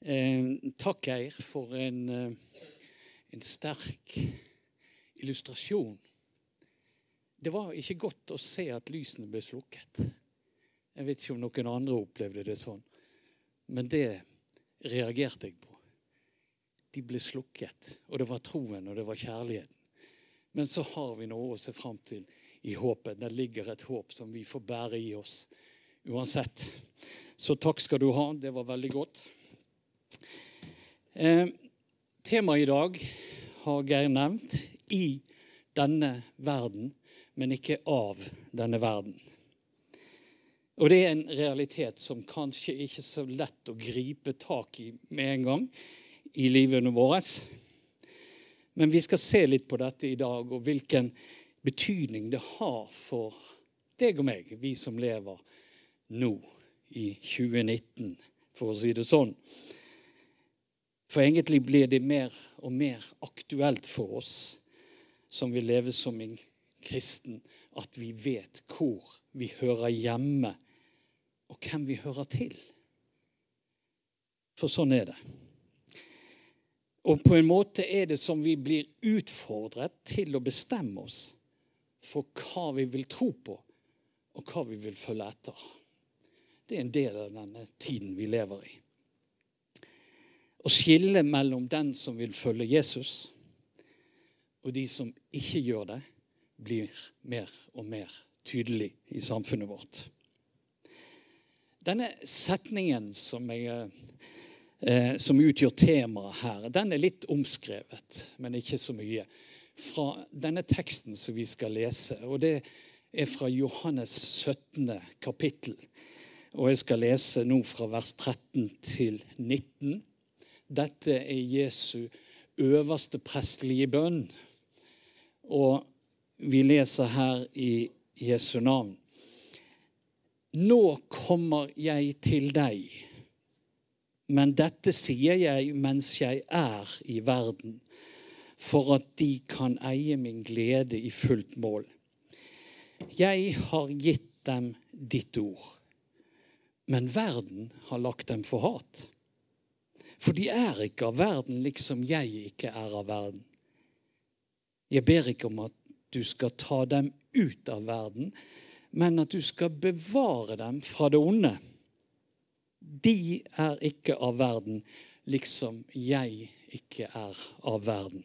Eh, takk, Geir, for en, eh, en sterk illustrasjon. Det var ikke godt å se at lysene ble slukket. Jeg vet ikke om noen andre opplevde det sånn, men det reagerte jeg på. De ble slukket, og det var troen, og det var kjærligheten. Men så har vi noe å se fram til i håpet. Det ligger et håp som vi får bære i oss uansett. Så takk skal du ha. Det var veldig godt. Eh, temaet i dag har Geir nevnt i denne verden, men ikke av denne verden. Og det er en realitet som kanskje ikke er så lett å gripe tak i med en gang i livene våre. Men vi skal se litt på dette i dag, og hvilken betydning det har for deg og meg, vi som lever nå i 2019, for å si det sånn. For egentlig blir det mer og mer aktuelt for oss som vil leve som en kristen, at vi vet hvor vi hører hjemme, og hvem vi hører til. For sånn er det. Og på en måte er det som vi blir utfordret til å bestemme oss for hva vi vil tro på, og hva vi vil følge etter. Det er en del av denne tiden vi lever i. Å skille mellom den som vil følge Jesus, og de som ikke gjør det, blir mer og mer tydelig i samfunnet vårt. Denne setningen som, jeg, eh, som utgjør temaet her, den er litt omskrevet, men ikke så mye. Fra denne teksten som vi skal lese. og Det er fra Johannes 17. kapittel. Og jeg skal lese nå fra vers 13 til 19. Dette er Jesu øverste prestelige bønn. Og vi leser her i Jesu navn. Nå kommer jeg til deg, men dette sier jeg mens jeg er i verden, for at de kan eie min glede i fullt mål. Jeg har gitt dem ditt ord, men verden har lagt dem for hat. For de er ikke av verden, liksom jeg ikke er av verden. Jeg ber ikke om at du skal ta dem ut av verden, men at du skal bevare dem fra det onde. De er ikke av verden, liksom jeg ikke er av verden.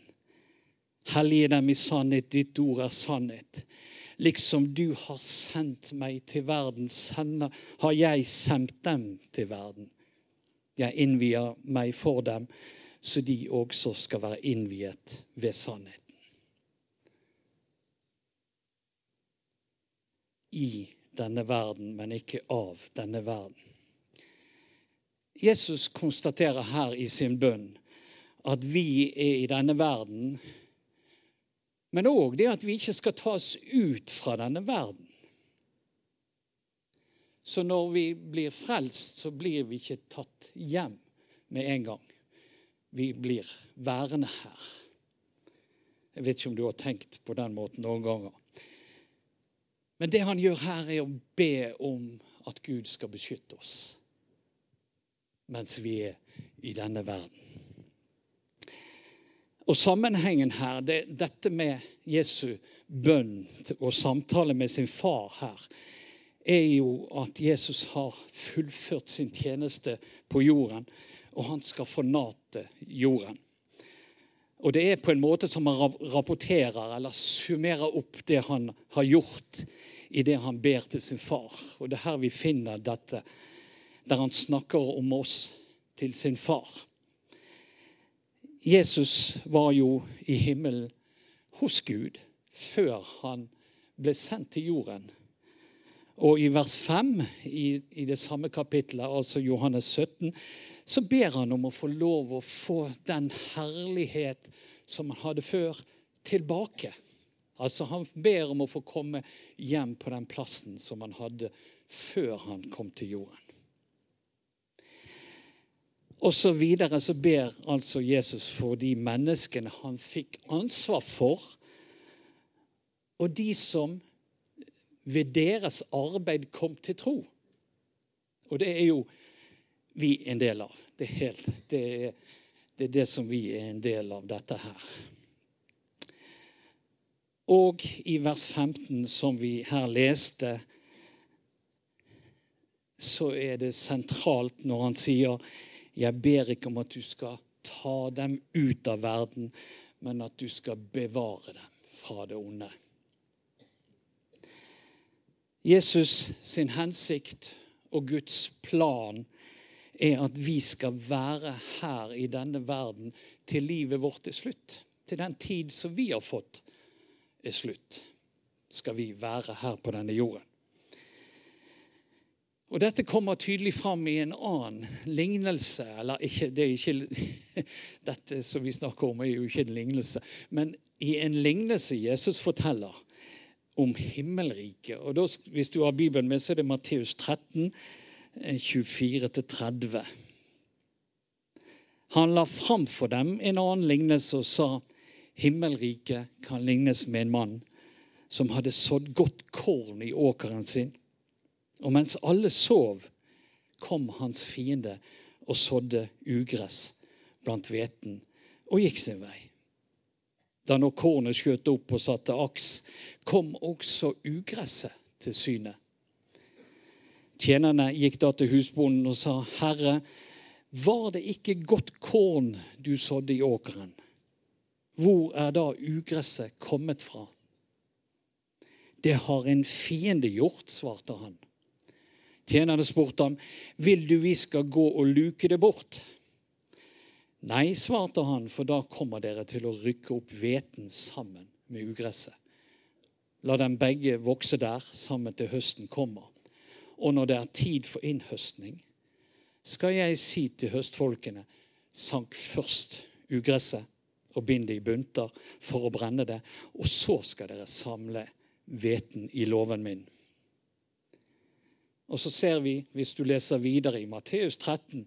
Hellige dem i sannhet, ditt ord er sannhet. Liksom du har sendt meg til verden, sender, har jeg sendt dem til verden. Jeg innvier meg for dem, så de også skal være innviet ved sannheten. I denne verden, men ikke av denne verden. Jesus konstaterer her i sin bønn at vi er i denne verden, men òg det at vi ikke skal tas ut fra denne verden. Så når vi blir frelst, så blir vi ikke tatt hjem med en gang. Vi blir værende her. Jeg vet ikke om du har tenkt på den måten noen ganger. Men det han gjør her, er å be om at Gud skal beskytte oss mens vi er i denne verden. Og Sammenhengen her, det, dette med Jesu bønn og samtale med sin far her, er jo at Jesus har fullført sin tjeneste på jorden, og han skal fornate jorden. Og det er på en måte som han rapporterer eller summerer opp det han har gjort i det han ber til sin far. Og det er her vi finner dette, der han snakker om oss til sin far. Jesus var jo i himmelen hos Gud før han ble sendt til jorden. Og i vers 5 i, i det samme kapittelet, altså Johannes 17, så ber han om å få lov å få den herlighet som han hadde før, tilbake. Altså Han ber om å få komme hjem på den plassen som han hadde før han kom til jorden. Og så videre så ber altså Jesus for de menneskene han fikk ansvar for, og de som ved deres arbeid kom til tro. Og det er jo vi en del av. Det er, helt, det, er, det er det som vi er en del av, dette her. Og i vers 15, som vi her leste, så er det sentralt når han sier jeg ber ikke om at du skal ta dem ut av verden, men at du skal bevare dem fra det onde. Jesus sin hensikt og Guds plan er at vi skal være her i denne verden til livet vårt er slutt. Til den tid som vi har fått, er slutt. Skal vi være her på denne jorden. Og Dette kommer tydelig fram i en annen lignelse. eller ikke, det ikke, Dette som vi snakker om, er jo ikke en lignelse. Men i en lignelse Jesus forteller om himmelriket. Og da, Hvis du har Bibelen med, så er det Matteus 13, 24-30. Eh, Han la fram for dem en annen lignelse og sa himmelriket kan lignes med en mann som hadde sådd godt korn i åkeren sin. Og mens alle sov, kom hans fiende og sådde ugress blant hveten og gikk sin vei. Da når kornet skjøt opp og satte aks, kom også ugresset til syne. Tjenerne gikk da til husbonden og sa, 'Herre, var det ikke godt korn du sådde i åkeren?' Hvor er da ugresset kommet fra? Det har en fiende gjort, svarte han. Tjenerne spurte ham, 'Vil du vi skal gå og luke det bort?' Nei, svarte han, for da kommer dere til å rykke opp hveten sammen med ugresset. La dem begge vokse der sammen til høsten kommer. Og når det er tid for innhøstning, skal jeg si til høstfolkene, sank først ugresset og bind det i bunter for å brenne det, og så skal dere samle hveten i låven min. Og så ser vi, hvis du leser videre i Matteus 13,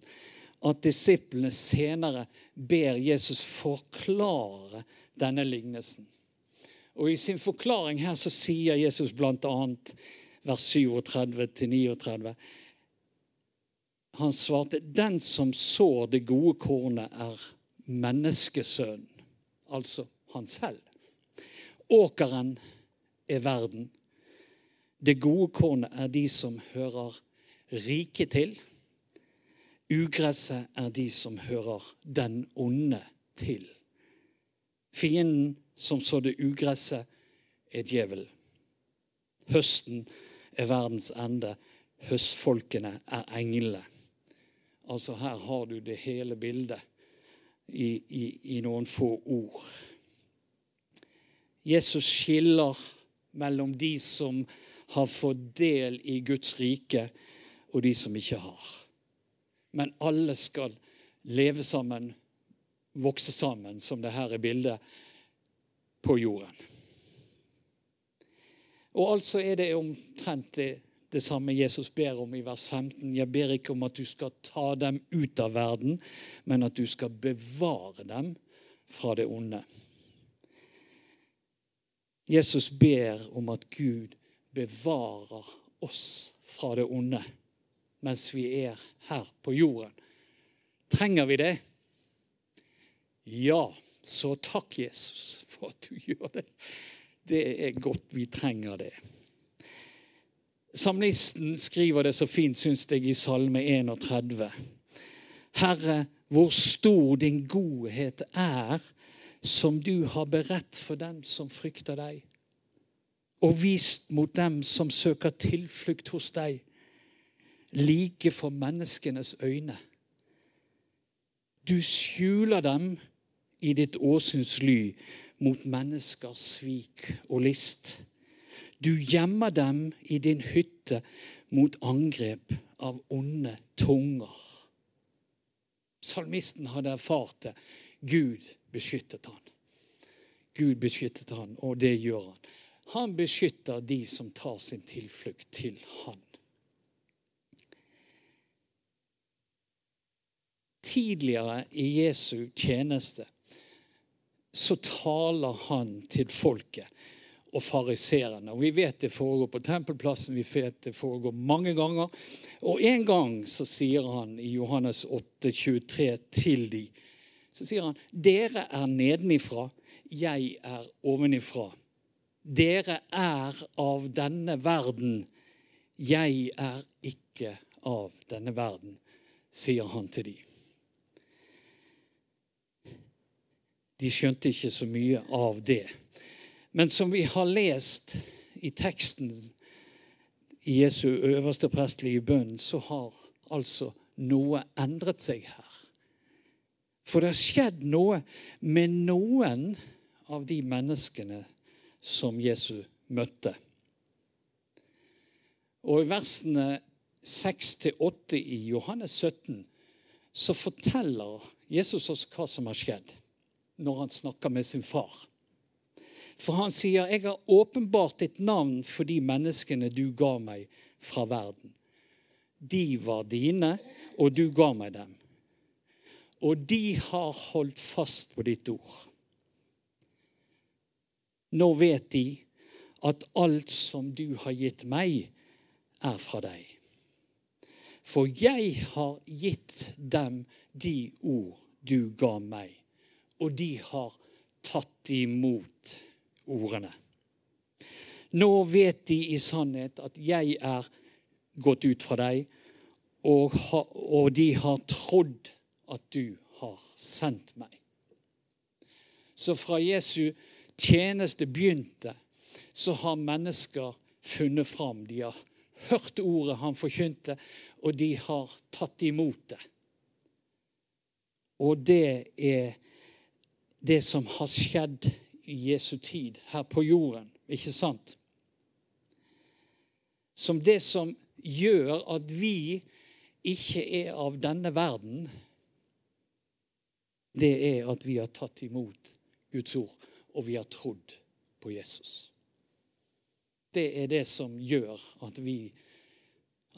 at disiplene senere ber Jesus forklare denne lignelsen. Og I sin forklaring her så sier Jesus bl.a. vers 37-39 Han svarte den som sår det gode kornet, er menneskesønnen, altså han selv. Åkeren er verden. Det gode kornet er de som hører riket til. Ugresset er de som hører den onde til. Fienden som sådde ugresset, er djevelen. Høsten er verdens ende. Høstfolkene er englene. Altså Her har du det hele bildet i, i, i noen få ord. Jesus skiller mellom de som har fått del i Guds rike, og de som ikke har. Men alle skal leve sammen, vokse sammen, som det her er bildet, på jorden. Og altså er det omtrent det, det samme Jesus ber om i vers 15. Jeg ber ikke om at du skal ta dem ut av verden, men at du skal bevare dem fra det onde. Jesus ber om at Gud bevarer oss fra det onde mens vi er her på jorden. Trenger vi det? Ja, så takk, Jesus, for at du gjør det. Det er godt vi trenger det. Samlisten skriver det så fint, syns jeg, i Salme 31. Herre, hvor stor din godhet er, som du har beredt for dem som frykter deg og vist mot dem som søker tilflukt hos deg, like for menneskenes øyne. Du skjuler dem i ditt åsyns ly mot menneskers svik og list. Du gjemmer dem i din hytte mot angrep av onde tunger. Salmisten hadde erfart det. Gud beskyttet han. Gud beskyttet han, og det gjør han. Han beskytter de som tar sin tilflukt til han. Tidligere i Jesu tjeneste så taler han til folket og fariserene. Og vi vet det foregår på tempelplassen, vi vet det foregår mange ganger. Og en gang så sier han i Johannes 8, 23 til de, så sier han, dere er nedenifra, jeg er ovenifra. Dere er av denne verden, jeg er ikke av denne verden, sier han til de. De skjønte ikke så mye av det. Men som vi har lest i teksten i Jesu øverste prestelige bønn, så har altså noe endret seg her. For det har skjedd noe med noen av de menneskene som Jesu møtte. Og i versene 6-8 i Johannes 17 så forteller Jesus oss hva som har skjedd når han snakker med sin far. For han sier, 'Jeg har åpenbart ditt navn for de menneskene du ga meg fra verden.' De var dine, og du ga meg dem. Og de har holdt fast på ditt ord. Nå vet de at alt som du har gitt meg, er fra deg. For jeg har gitt dem de ord du ga meg, og de har tatt imot ordene. Nå vet de i sannhet at jeg er gått ut fra deg, og, og de har trodd at du har sendt meg. Så fra Jesu tjeneste begynte, så har mennesker funnet fram. De har hørt ordet han forkynte, og de har tatt imot det. Og det er det som har skjedd i Jesu tid her på jorden, ikke sant? Som det som gjør at vi ikke er av denne verden, det er at vi har tatt imot Guds ord, og vi har trodd på Jesus. Det er det som gjør at, vi,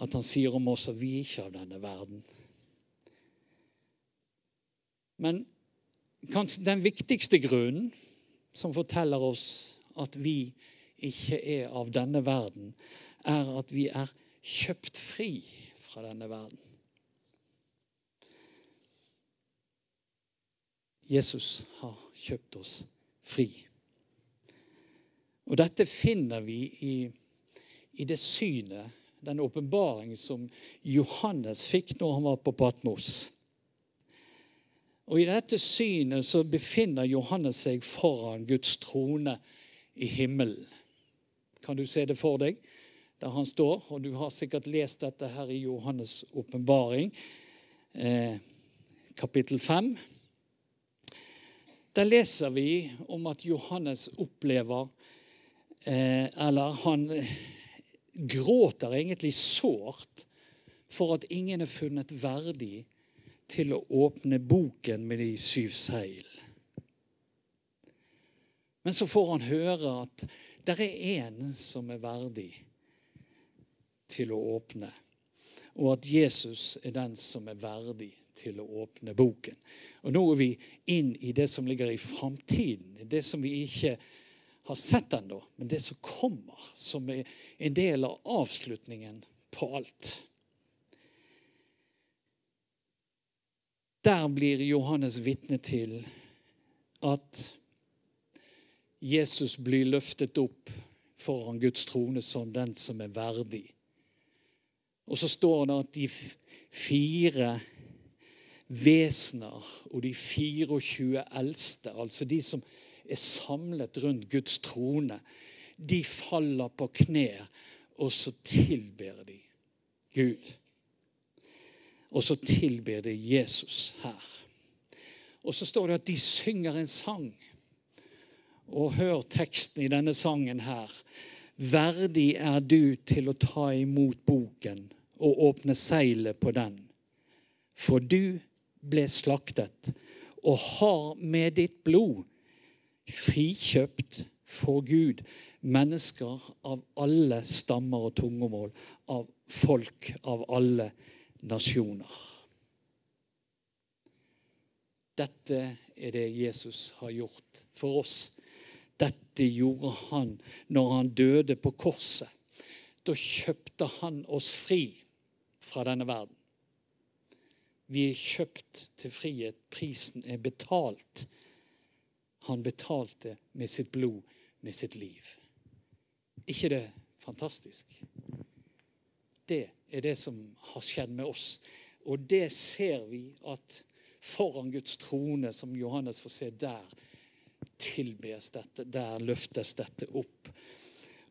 at han sier om oss at vi ikke er av denne verden. Men kanskje den viktigste grunnen som forteller oss at vi ikke er av denne verden, er at vi er kjøpt fri fra denne verden. Jesus har kjøpt oss fri. Og dette finner vi i, i det synet, den åpenbaring som Johannes fikk når han var på Patmos. Og I dette synet så befinner Johannes seg foran Guds trone i himmelen. Kan du se det for deg? Der han står. Og du har sikkert lest dette her i Johannes' åpenbaring, eh, kapittel 5. Der leser vi om at Johannes opplever eh, Eller han gråter egentlig sårt for at ingen er funnet verdig til å åpne boken med de syv seil. Men så får han høre at det er en som er verdig til å åpne, og at Jesus er den som er verdig til å åpne boken. Og Nå er vi inn i det som ligger i framtiden, det som vi ikke har sett ennå, men det som kommer, som er en del av avslutningen på alt. Der blir Johannes vitne til at Jesus blir løftet opp foran Guds trone som den som er verdig. Og så står det at de fire vesener og de 24 eldste, altså de som er samlet rundt Guds trone, de faller på kne, og så tilber de Gud. Og så tilber de Jesus her. Og så står det at de synger en sang. Og hør teksten i denne sangen her. Verdig er du til å ta imot boken og åpne seilet på den. For du ble slaktet og har med ditt blod frikjøpt for Gud mennesker av alle stammer og tungemål, av folk av alle nasjoner. Dette er det Jesus har gjort for oss. Dette gjorde han når han døde på korset. Da kjøpte han oss fri fra denne verden. Vi er kjøpt til frihet. Prisen er betalt. Han betalte med sitt blod, med sitt liv. ikke det fantastisk? Det er det som har skjedd med oss. Og det ser vi at foran Guds trone, som Johannes får se der, tilbes dette. Der løftes dette opp.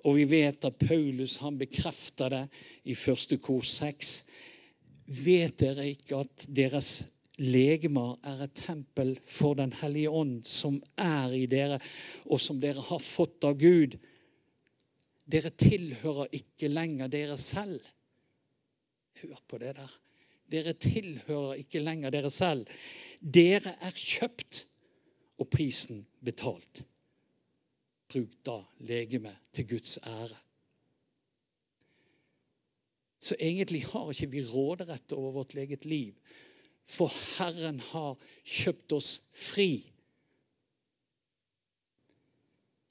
Og vi vet at Paulus han bekrefter det i første kor 6. Vet dere ikke at deres legemer er et tempel for Den hellige ånd, som er i dere, og som dere har fått av Gud? Dere tilhører ikke lenger dere selv. Hør på det der. Dere tilhører ikke lenger dere selv. Dere er kjøpt, og prisen betalt. Bruk da legemet til Guds ære. Så egentlig har ikke vi råderett over vårt eget liv. For Herren har kjøpt oss fri.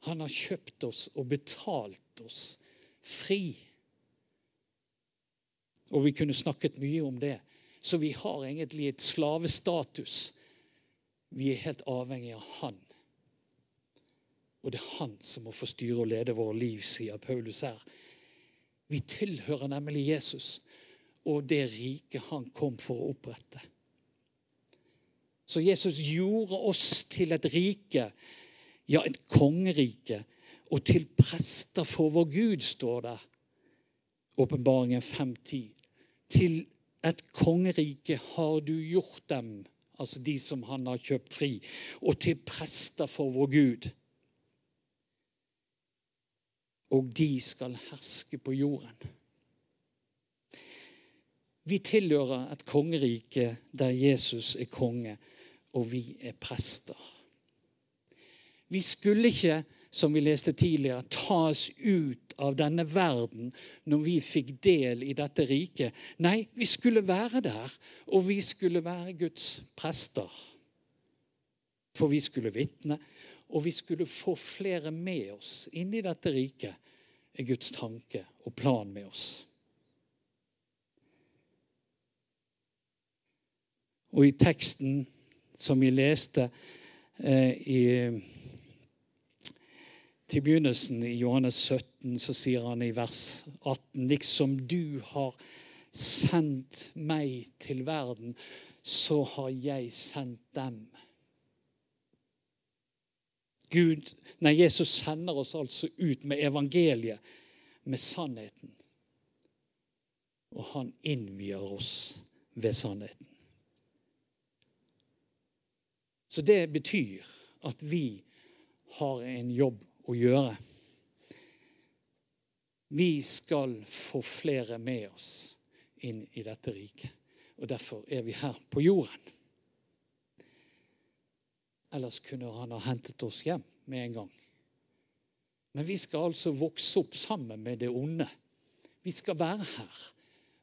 Han har kjøpt oss og betalt oss fri. Og vi kunne snakket mye om det. Så vi har egentlig et slavestatus. Vi er helt avhengig av Han. Og det er Han som må få styre og lede våre liv, sier Paulus her. Vi tilhører nemlig Jesus og det riket han kom for å opprette. Så Jesus gjorde oss til et rike, ja, et kongerike, og til prester for vår Gud, står det. Åpenbaringen 5.10. Til et kongerike har du gjort dem, altså de som han har kjøpt fri, og til prester for vår Gud og de skal herske på jorden. Vi tilhører et kongerike der Jesus er konge, og vi er prester. Vi skulle ikke, som vi leste tidligere, ta oss ut av denne verden når vi fikk del i dette riket. Nei, vi skulle være der, og vi skulle være Guds prester. For vi skulle vitne, og vi skulle få flere med oss inn i dette riket, er Guds tanke og plan med oss. Og i teksten som vi leste eh, i, til begynnelsen i Johannes 17, så sier han i vers 18.: Liksom du har sendt meg til verden, så har jeg sendt dem. Gud, nei, Jesus sender oss altså ut med evangeliet, med sannheten. Og han innvier oss ved sannheten. Så det betyr at vi har en jobb å gjøre. Vi skal få flere med oss inn i dette riket. Og derfor er vi her på jorden. Ellers kunne han ha hentet oss hjem med en gang. Men vi skal altså vokse opp sammen med det onde. Vi skal være her,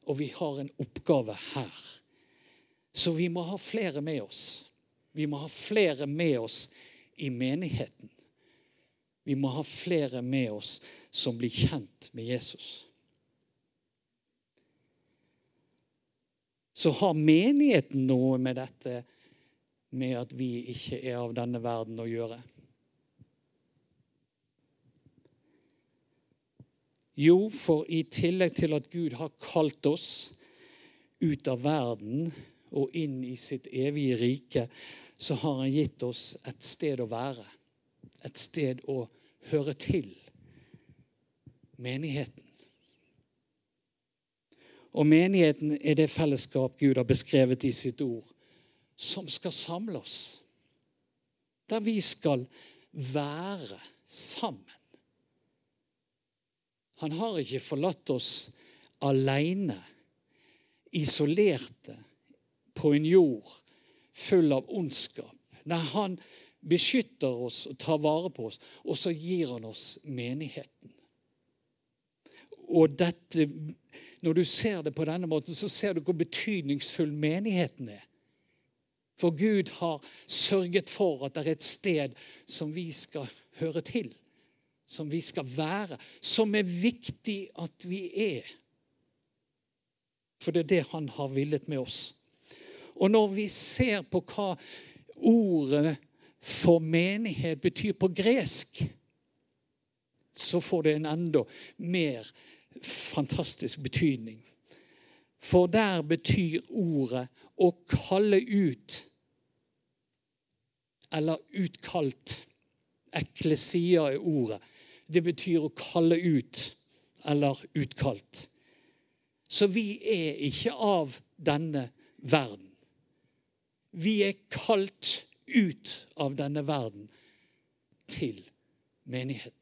og vi har en oppgave her. Så vi må ha flere med oss. Vi må ha flere med oss i menigheten. Vi må ha flere med oss som blir kjent med Jesus. Så har menigheten noe med dette med at vi ikke er av denne verden å gjøre? Jo, for i tillegg til at Gud har kalt oss ut av verden og inn i sitt evige rike, så har han gitt oss et sted å være. Et sted å høre til. Menigheten. Og menigheten er det fellesskap Gud har beskrevet i sitt ord som skal samle oss. Der vi skal være sammen. Han har ikke forlatt oss alene, isolerte på en jord full av ondskap. Nei, han beskytter oss og tar vare på oss, og så gir han oss menigheten. Og dette, Når du ser det på denne måten, så ser du hvor betydningsfull menigheten er. For Gud har sørget for at det er et sted som vi skal høre til, som vi skal være, som er viktig at vi er. For det er det han har villet med oss. Og når vi ser på hva ordet for menighet betyr på gresk, så får det en enda mer fantastisk betydning. For der betyr ordet å kalle ut, eller utkalt. Eklesia er ordet. Det betyr å kalle ut eller utkalt. Så vi er ikke av denne verden. Vi er kalt ut av denne verden til menigheten.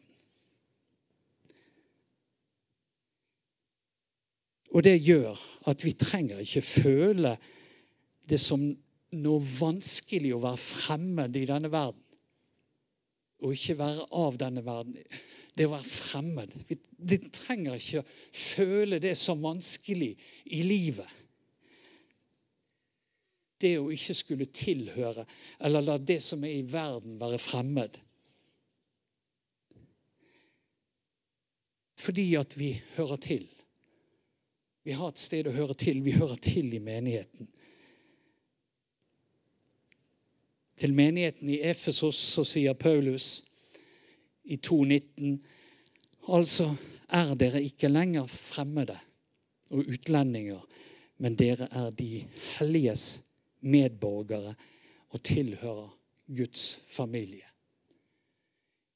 Og det gjør at vi trenger ikke føle det som noe vanskelig å være fremmed i denne verden. Og ikke være av denne verden. Det å være fremmed. Vi trenger ikke føle det som vanskelig i livet. Det å ikke skulle tilhøre, eller la det som er i verden, være fremmed. Fordi at vi hører til. Vi har et sted å høre til. Vi hører til i menigheten. Til menigheten i Efesos så sier Paulus i 2,19.: Altså er dere ikke lenger fremmede og utlendinger, men dere er de helliges medborgere og tilhører Guds familie.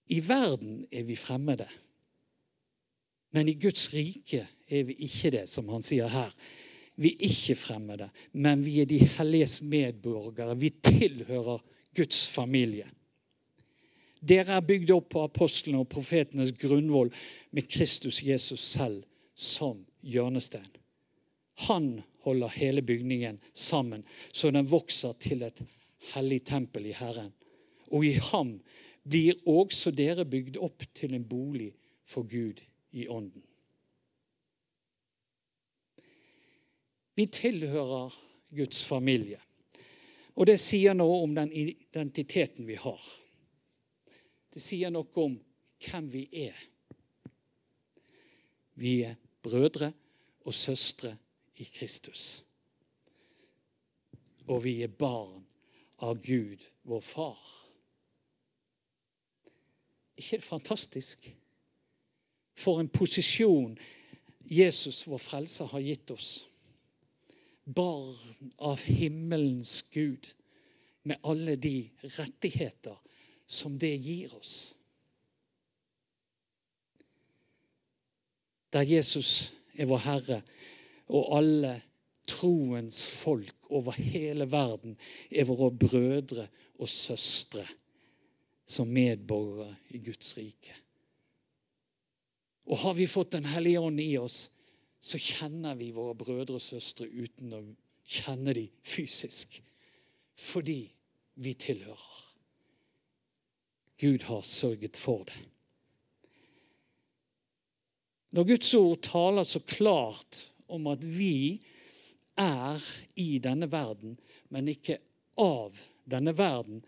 I verden er vi fremmede, men i Guds rike er vi ikke det, som han sier her. Vi er ikke fremmede, men vi er de helliges medborgere. Vi tilhører Guds familie. Dere er bygd opp på apostlene og profetenes grunnvoll med Kristus Jesus selv som hjørnestein. Han holder hele bygningen sammen, så den vokser til et hellig tempel i Herren. Og i ham blir også dere bygd opp til en bolig for Gud i ånden. Vi tilhører Guds familie. Og det sier noe om den identiteten vi har. Det sier noe om hvem vi er. Vi er brødre og søstre i Kristus. Og vi er barn av Gud, vår far. ikke det fantastisk? For en posisjon Jesus, vår frelser, har gitt oss barn av himmelens Gud, med alle de rettigheter som det gir oss. Der Jesus er vår Herre, og alle troens folk over hele verden er våre brødre og søstre som medborgere i Guds rike. Og har vi fått Den hellige ånd i oss, så kjenner vi våre brødre og søstre uten å kjenne dem fysisk. Fordi vi tilhører. Gud har sørget for det. Når Guds ord taler så klart om at vi er i denne verden, men ikke av denne verden,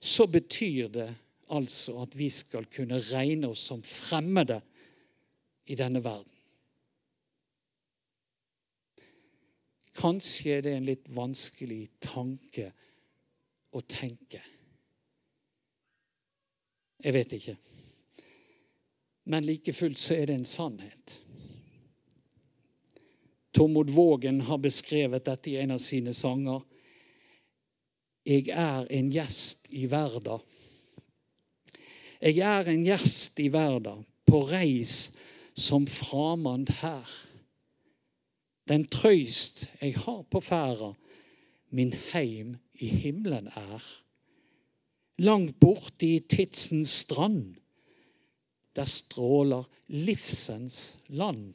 så betyr det altså at vi skal kunne regne oss som fremmede i denne verden. Kanskje er det en litt vanskelig tanke å tenke. Jeg vet ikke. Men like fullt så er det en sannhet. Tormod Vågen har beskrevet dette i en av sine sanger. Jeg er en gjest i verda. Jeg er en gjest i verda, på reis som framand her den trøyst jeg har på ferda, min heim i himmelen er. Langt borte i tidsens strand, der stråler livsens land.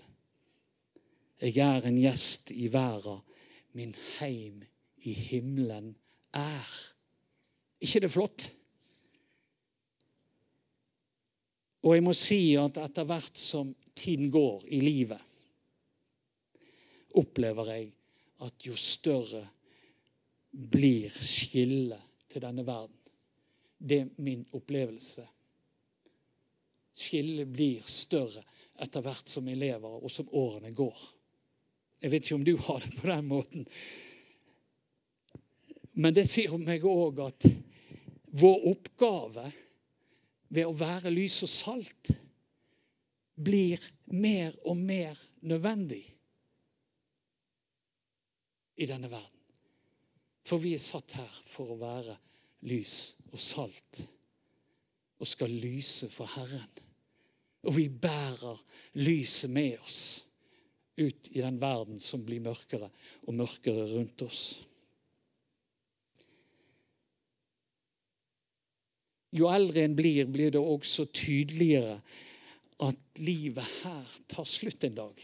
Jeg er en gjest i verda, min heim i himmelen er. ikke det flott? Og jeg må si at etter hvert som tiden går i livet, opplever jeg at jo større blir skillet til denne verden. Det er min opplevelse. skillet blir større etter hvert som vi lever, og som årene går. Jeg vet ikke om du har det på den måten. Men det sier meg òg at vår oppgave ved å være lys og salt blir mer og mer nødvendig i denne verden. For vi er satt her for å være lys og salt og skal lyse for Herren. Og vi bærer lyset med oss ut i den verden som blir mørkere og mørkere rundt oss. Jo eldre en blir, blir det også tydeligere at livet her tar slutt en dag.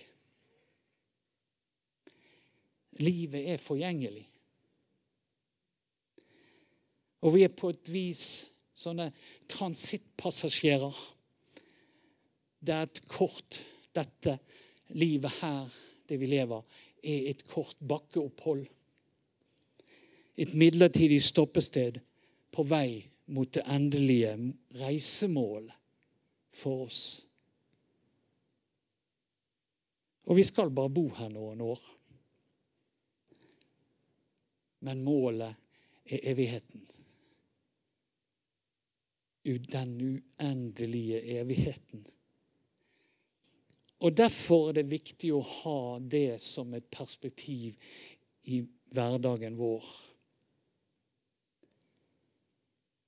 Livet er forgjengelig. Og vi er på et vis sånne transittpassasjerer. Det er et kort Dette livet her, det vi lever, er et kort bakkeopphold. Et midlertidig stoppested på vei mot det endelige reisemålet for oss. Og vi skal bare bo her noen år. Men målet er evigheten. Den uendelige evigheten. Og Derfor er det viktig å ha det som et perspektiv i hverdagen vår.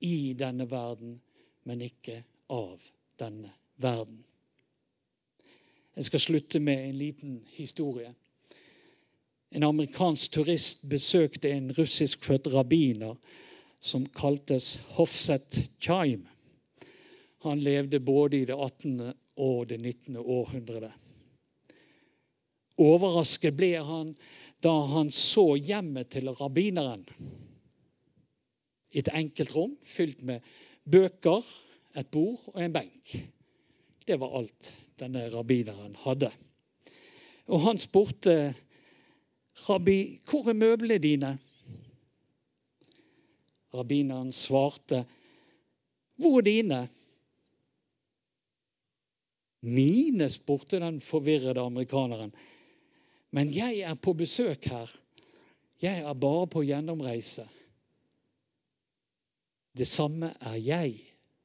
I denne verden, men ikke av denne verden. Jeg skal slutte med en liten historie. En amerikansk turist besøkte en russiskfødt rabbiner som kaltes Hofset Chaim. Han levde både i det 18. og det 19. århundret. Overrasket ble han da han så hjemmet til rabbineren. Et enkelt rom fylt med bøker, et bord og en benk. Det var alt denne rabbineren hadde. Og han spurte Rabbi, hvor er møblene dine? Rabbineren svarte, hvor er dine? Mine, spurte den forvirrede amerikaneren. Men jeg er på besøk her. Jeg er bare på gjennomreise. Det samme er jeg,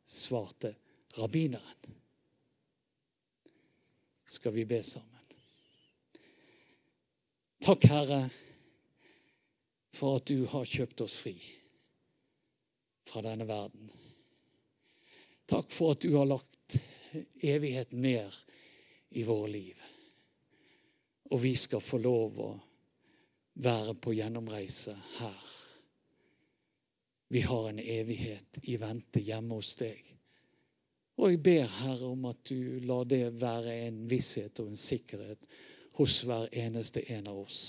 svarte rabbineren. Skal vi be sammen? Takk, Herre, for at du har kjøpt oss fri fra denne verden. Takk for at du har lagt evigheten ned i våre liv. Og vi skal få lov å være på gjennomreise her. Vi har en evighet i vente hjemme hos deg. Og jeg ber, Herre, om at du lar det være en visshet og en sikkerhet hos hver eneste en av oss.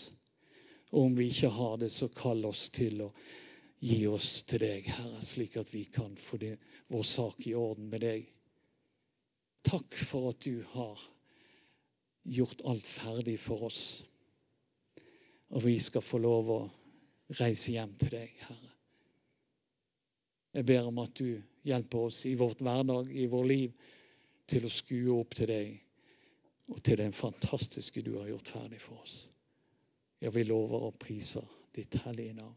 Og om vi ikke har det, så kall oss til å gi oss til deg, Herre, slik at vi kan få det, vår sak i orden med deg. Takk for at du har gjort alt ferdig for oss. Og vi skal få lov å reise hjem til deg, Herre. Jeg ber om at du hjelper oss i vårt hverdag, i vår liv, til å skue opp til deg og til den fantastiske du har gjort ferdig for oss. Ja, vi lover og priser ditt hellige navn.